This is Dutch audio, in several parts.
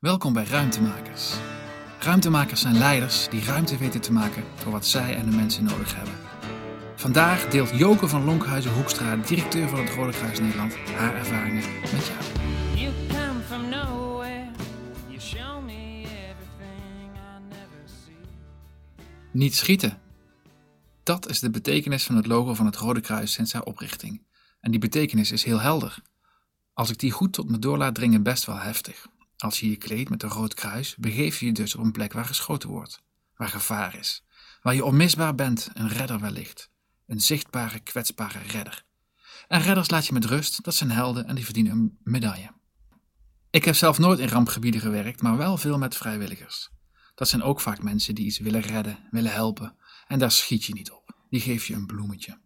Welkom bij Ruimtemakers. Ruimtemakers zijn leiders die ruimte weten te maken voor wat zij en de mensen nodig hebben. Vandaag deelt Joke van Lonkhuizen Hoekstra, directeur van het Rode Kruis Nederland, haar ervaringen met jou. You come from nowhere. You show me everything I never see. Niet schieten. Dat is de betekenis van het logo van het Rode Kruis sinds haar oprichting. En die betekenis is heel helder. Als ik die goed tot me door laat dringen, best wel heftig. Als je je kleedt met een rood kruis, begeef je je dus op een plek waar geschoten wordt, waar gevaar is, waar je onmisbaar bent, een redder wellicht, een zichtbare, kwetsbare redder. En redders laat je met rust, dat zijn helden en die verdienen een medaille. Ik heb zelf nooit in rampgebieden gewerkt, maar wel veel met vrijwilligers. Dat zijn ook vaak mensen die iets willen redden, willen helpen, en daar schiet je niet op. Die geef je een bloemetje.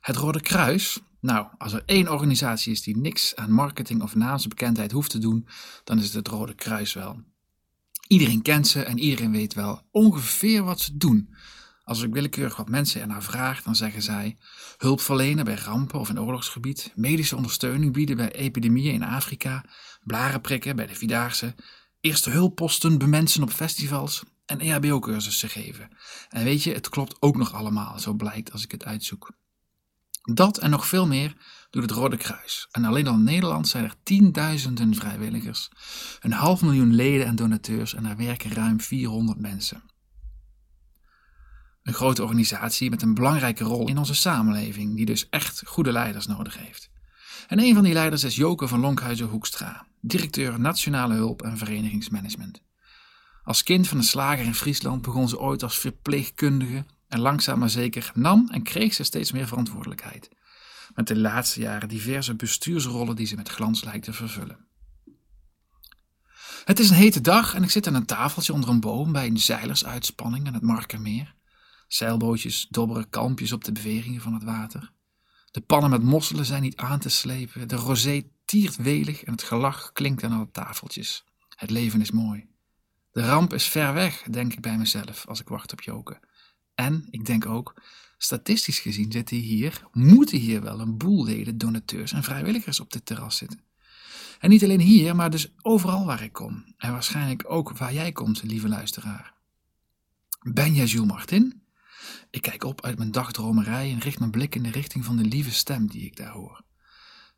Het Rode Kruis, nou, als er één organisatie is die niks aan marketing of naamsbekendheid hoeft te doen, dan is het het Rode Kruis wel. Iedereen kent ze en iedereen weet wel ongeveer wat ze doen. Als ik willekeurig wat mensen ernaar vraag, dan zeggen zij hulp verlenen bij rampen of in oorlogsgebied, medische ondersteuning bieden bij epidemieën in Afrika, blaren prikken bij de Vierdaagse, eerste hulpposten bemensen op festivals en EHBO-cursussen geven. En weet je, het klopt ook nog allemaal, zo blijkt als ik het uitzoek. Dat en nog veel meer doet het Rode Kruis. En alleen al in Nederland zijn er tienduizenden vrijwilligers, een half miljoen leden en donateurs en er werken ruim 400 mensen. Een grote organisatie met een belangrijke rol in onze samenleving, die dus echt goede leiders nodig heeft. En een van die leiders is Joke van Lonkhuizen Hoekstra, directeur Nationale Hulp en Verenigingsmanagement. Als kind van een slager in Friesland begon ze ooit als verpleegkundige en langzaam maar zeker nam en kreeg ze steeds meer verantwoordelijkheid. Met de laatste jaren diverse bestuursrollen die ze met glans lijkt te vervullen. Het is een hete dag en ik zit aan een tafeltje onder een boom bij een zeilersuitspanning aan het Markermeer. Zeilbootjes dobberen kalmpjes op de beweringen van het water. De pannen met mosselen zijn niet aan te slepen. De rosé tiert welig en het gelach klinkt aan alle tafeltjes. Het leven is mooi. De ramp is ver weg, denk ik bij mezelf als ik wacht op Joke. En ik denk ook, statistisch gezien zitten hier, moeten hier wel een boel leden, donateurs en vrijwilligers op dit terras zitten. En niet alleen hier, maar dus overal waar ik kom. En waarschijnlijk ook waar jij komt, lieve luisteraar. Ben jij Jules Martin? Ik kijk op uit mijn dagdromerij en richt mijn blik in de richting van de lieve stem die ik daar hoor.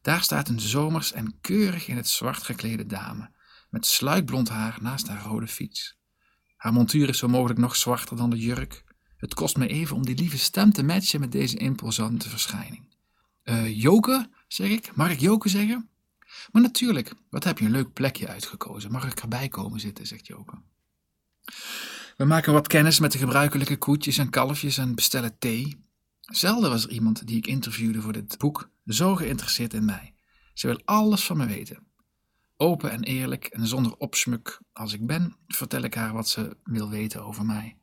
Daar staat een zomers en keurig in het zwart geklede dame, met sluikblond haar naast haar rode fiets. Haar montuur is zo mogelijk nog zwarter dan de jurk. Het kost me even om die lieve stem te matchen met deze imposante verschijning. Joke, zeg ik. Mag ik Joke zeggen? Maar natuurlijk, wat heb je een leuk plekje uitgekozen. Mag ik erbij komen zitten, zegt Joke. We maken wat kennis met de gebruikelijke koetjes en kalfjes en bestellen thee. Zelden was er iemand die ik interviewde voor dit boek zo geïnteresseerd in mij. Ze wil alles van me weten. Open en eerlijk en zonder opsmuk als ik ben, vertel ik haar wat ze wil weten over mij.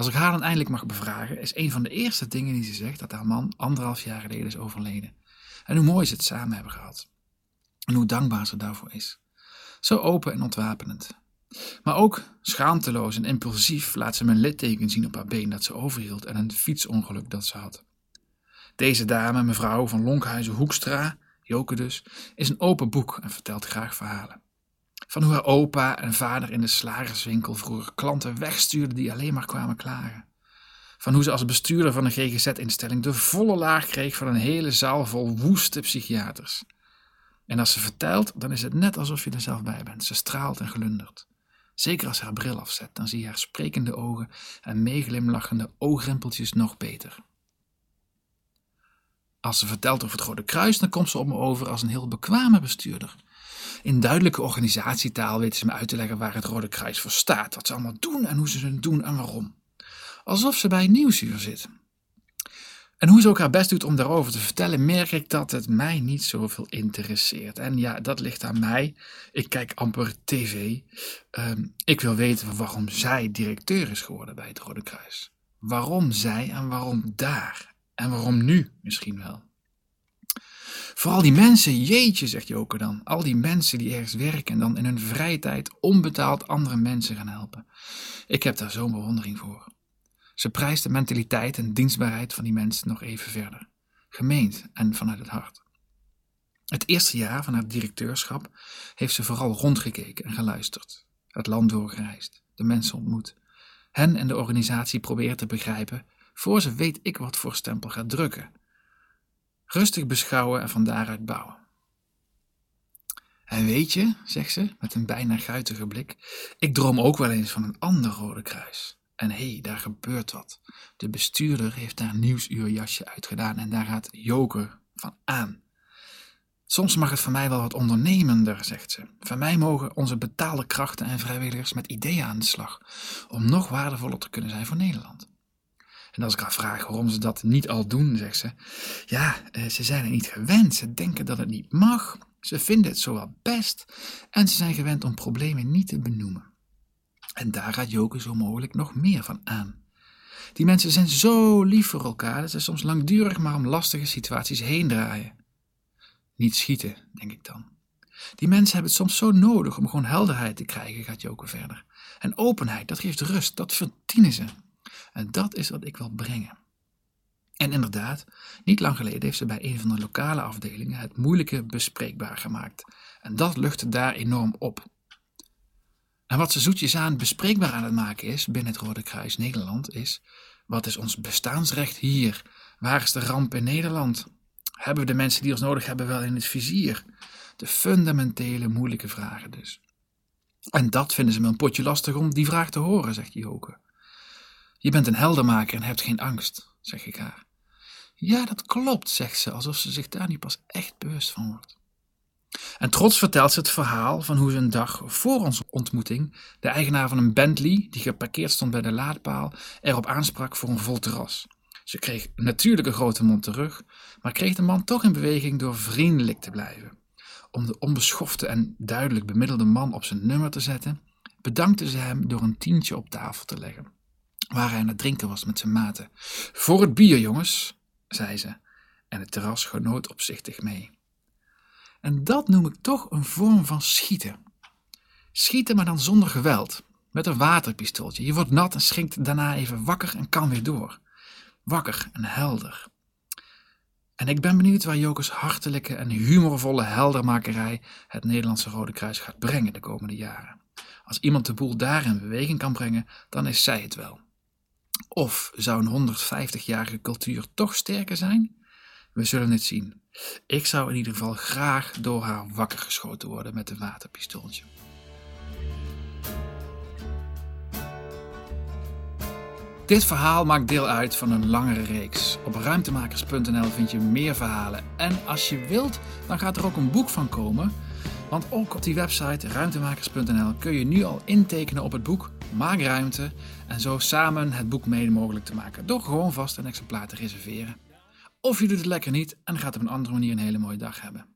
Als ik haar dan eindelijk mag bevragen, is een van de eerste dingen die ze zegt dat haar man anderhalf jaar geleden is overleden. En hoe mooi ze het samen hebben gehad. En hoe dankbaar ze daarvoor is. Zo open en ontwapenend. Maar ook schaamteloos en impulsief laat ze mijn litteken zien op haar been dat ze overhield en een fietsongeluk dat ze had. Deze dame, mevrouw van Lonkhuizen Hoekstra, Joke dus, is een open boek en vertelt graag verhalen. Van hoe haar opa en vader in de slagerswinkel vroeger klanten wegstuurden die alleen maar kwamen klagen. Van hoe ze als bestuurder van een GGZ-instelling de volle laag kreeg van een hele zaal vol woeste psychiaters. En als ze vertelt, dan is het net alsof je er zelf bij bent. Ze straalt en glundert. Zeker als ze haar bril afzet, dan zie je haar sprekende ogen en meeglimlachende oogrimpeltjes nog beter. Als ze vertelt over het Rode Kruis, dan komt ze op me over als een heel bekwame bestuurder. In duidelijke organisatietaal weten ze me uit te leggen waar het Rode Kruis voor staat, wat ze allemaal doen en hoe ze het doen en waarom. Alsof ze bij Nieuwsuur zit. En hoe ze ook haar best doet om daarover te vertellen, merk ik dat het mij niet zoveel interesseert. En ja, dat ligt aan mij. Ik kijk amper tv. Ehm, ik wil weten waarom zij directeur is geworden bij het Rode Kruis. Waarom zij en waarom daar? En waarom nu misschien wel? Vooral die mensen, jeetje, zegt Joke dan. Al die mensen die ergens werken en dan in hun vrije tijd onbetaald andere mensen gaan helpen. Ik heb daar zo'n bewondering voor. Ze prijst de mentaliteit en dienstbaarheid van die mensen nog even verder. Gemeend en vanuit het hart. Het eerste jaar van haar directeurschap heeft ze vooral rondgekeken en geluisterd. Het land doorgereisd, de mensen ontmoet. Hen en de organisatie proberen te begrijpen voor ze weet ik wat voor stempel gaat drukken. Rustig beschouwen en van daaruit bouwen. En weet je, zegt ze met een bijna guitige blik, ik droom ook wel eens van een ander Rode Kruis. En hé, hey, daar gebeurt wat. De bestuurder heeft daar nieuwsuurjasje uitgedaan en daar gaat Joker van aan. Soms mag het van mij wel wat ondernemender, zegt ze. Van mij mogen onze betaalde krachten en vrijwilligers met ideeën aan de slag, om nog waardevoller te kunnen zijn voor Nederland. En als ik haar vraag waarom ze dat niet al doen, zegt ze: Ja, eh, ze zijn er niet gewend. Ze denken dat het niet mag. Ze vinden het zowel best en ze zijn gewend om problemen niet te benoemen. En daar gaat Joke zo mogelijk nog meer van aan. Die mensen zijn zo lief voor elkaar dat ze soms langdurig maar om lastige situaties heen draaien. Niet schieten, denk ik dan. Die mensen hebben het soms zo nodig om gewoon helderheid te krijgen, gaat Joke verder. En openheid, dat geeft rust, dat verdienen ze. En dat is wat ik wil brengen. En inderdaad, niet lang geleden heeft ze bij een van de lokale afdelingen het moeilijke bespreekbaar gemaakt. En dat luchtte daar enorm op. En wat ze zoetjes aan bespreekbaar aan het maken is binnen het Rode Kruis Nederland is: wat is ons bestaansrecht hier? Waar is de ramp in Nederland? Hebben we de mensen die ons nodig hebben wel in het vizier? De fundamentele moeilijke vragen dus. En dat vinden ze me een potje lastig om die vraag te horen, zegt Joke. Je bent een heldermaker en hebt geen angst, zeg ik haar. Ja, dat klopt, zegt ze, alsof ze zich daar nu pas echt bewust van wordt. En trots vertelt ze het verhaal van hoe ze een dag voor onze ontmoeting de eigenaar van een Bentley, die geparkeerd stond bij de laadpaal, erop aansprak voor een vol terras. Ze kreeg natuurlijk een grote mond terug, maar kreeg de man toch in beweging door vriendelijk te blijven. Om de onbeschofte en duidelijk bemiddelde man op zijn nummer te zetten, bedankte ze hem door een tientje op tafel te leggen, waar hij aan het drinken was met zijn maten. Voor het bier, jongens, zei ze, en het terras genoot opzichtig mee. En dat noem ik toch een vorm van schieten. Schieten, maar dan zonder geweld, met een waterpistooltje. Je wordt nat en schrikt daarna even wakker en kan weer door. Wakker en helder. En ik ben benieuwd waar Jokers hartelijke en humorvolle heldermakerij het Nederlandse Rode Kruis gaat brengen de komende jaren. Als iemand de boel daar in beweging kan brengen, dan is zij het wel. Of zou een 150-jarige cultuur toch sterker zijn? We zullen het zien. Ik zou in ieder geval graag door haar wakker geschoten worden met een waterpistooltje. Dit verhaal maakt deel uit van een langere reeks. Op ruimtemakers.nl vind je meer verhalen. En als je wilt, dan gaat er ook een boek van komen. Want ook op die website ruimtemakers.nl kun je nu al intekenen op het boek Maak Ruimte. En zo samen het boek mede mogelijk te maken. Door gewoon vast een exemplaar te reserveren. Of je doet het lekker niet en gaat op een andere manier een hele mooie dag hebben.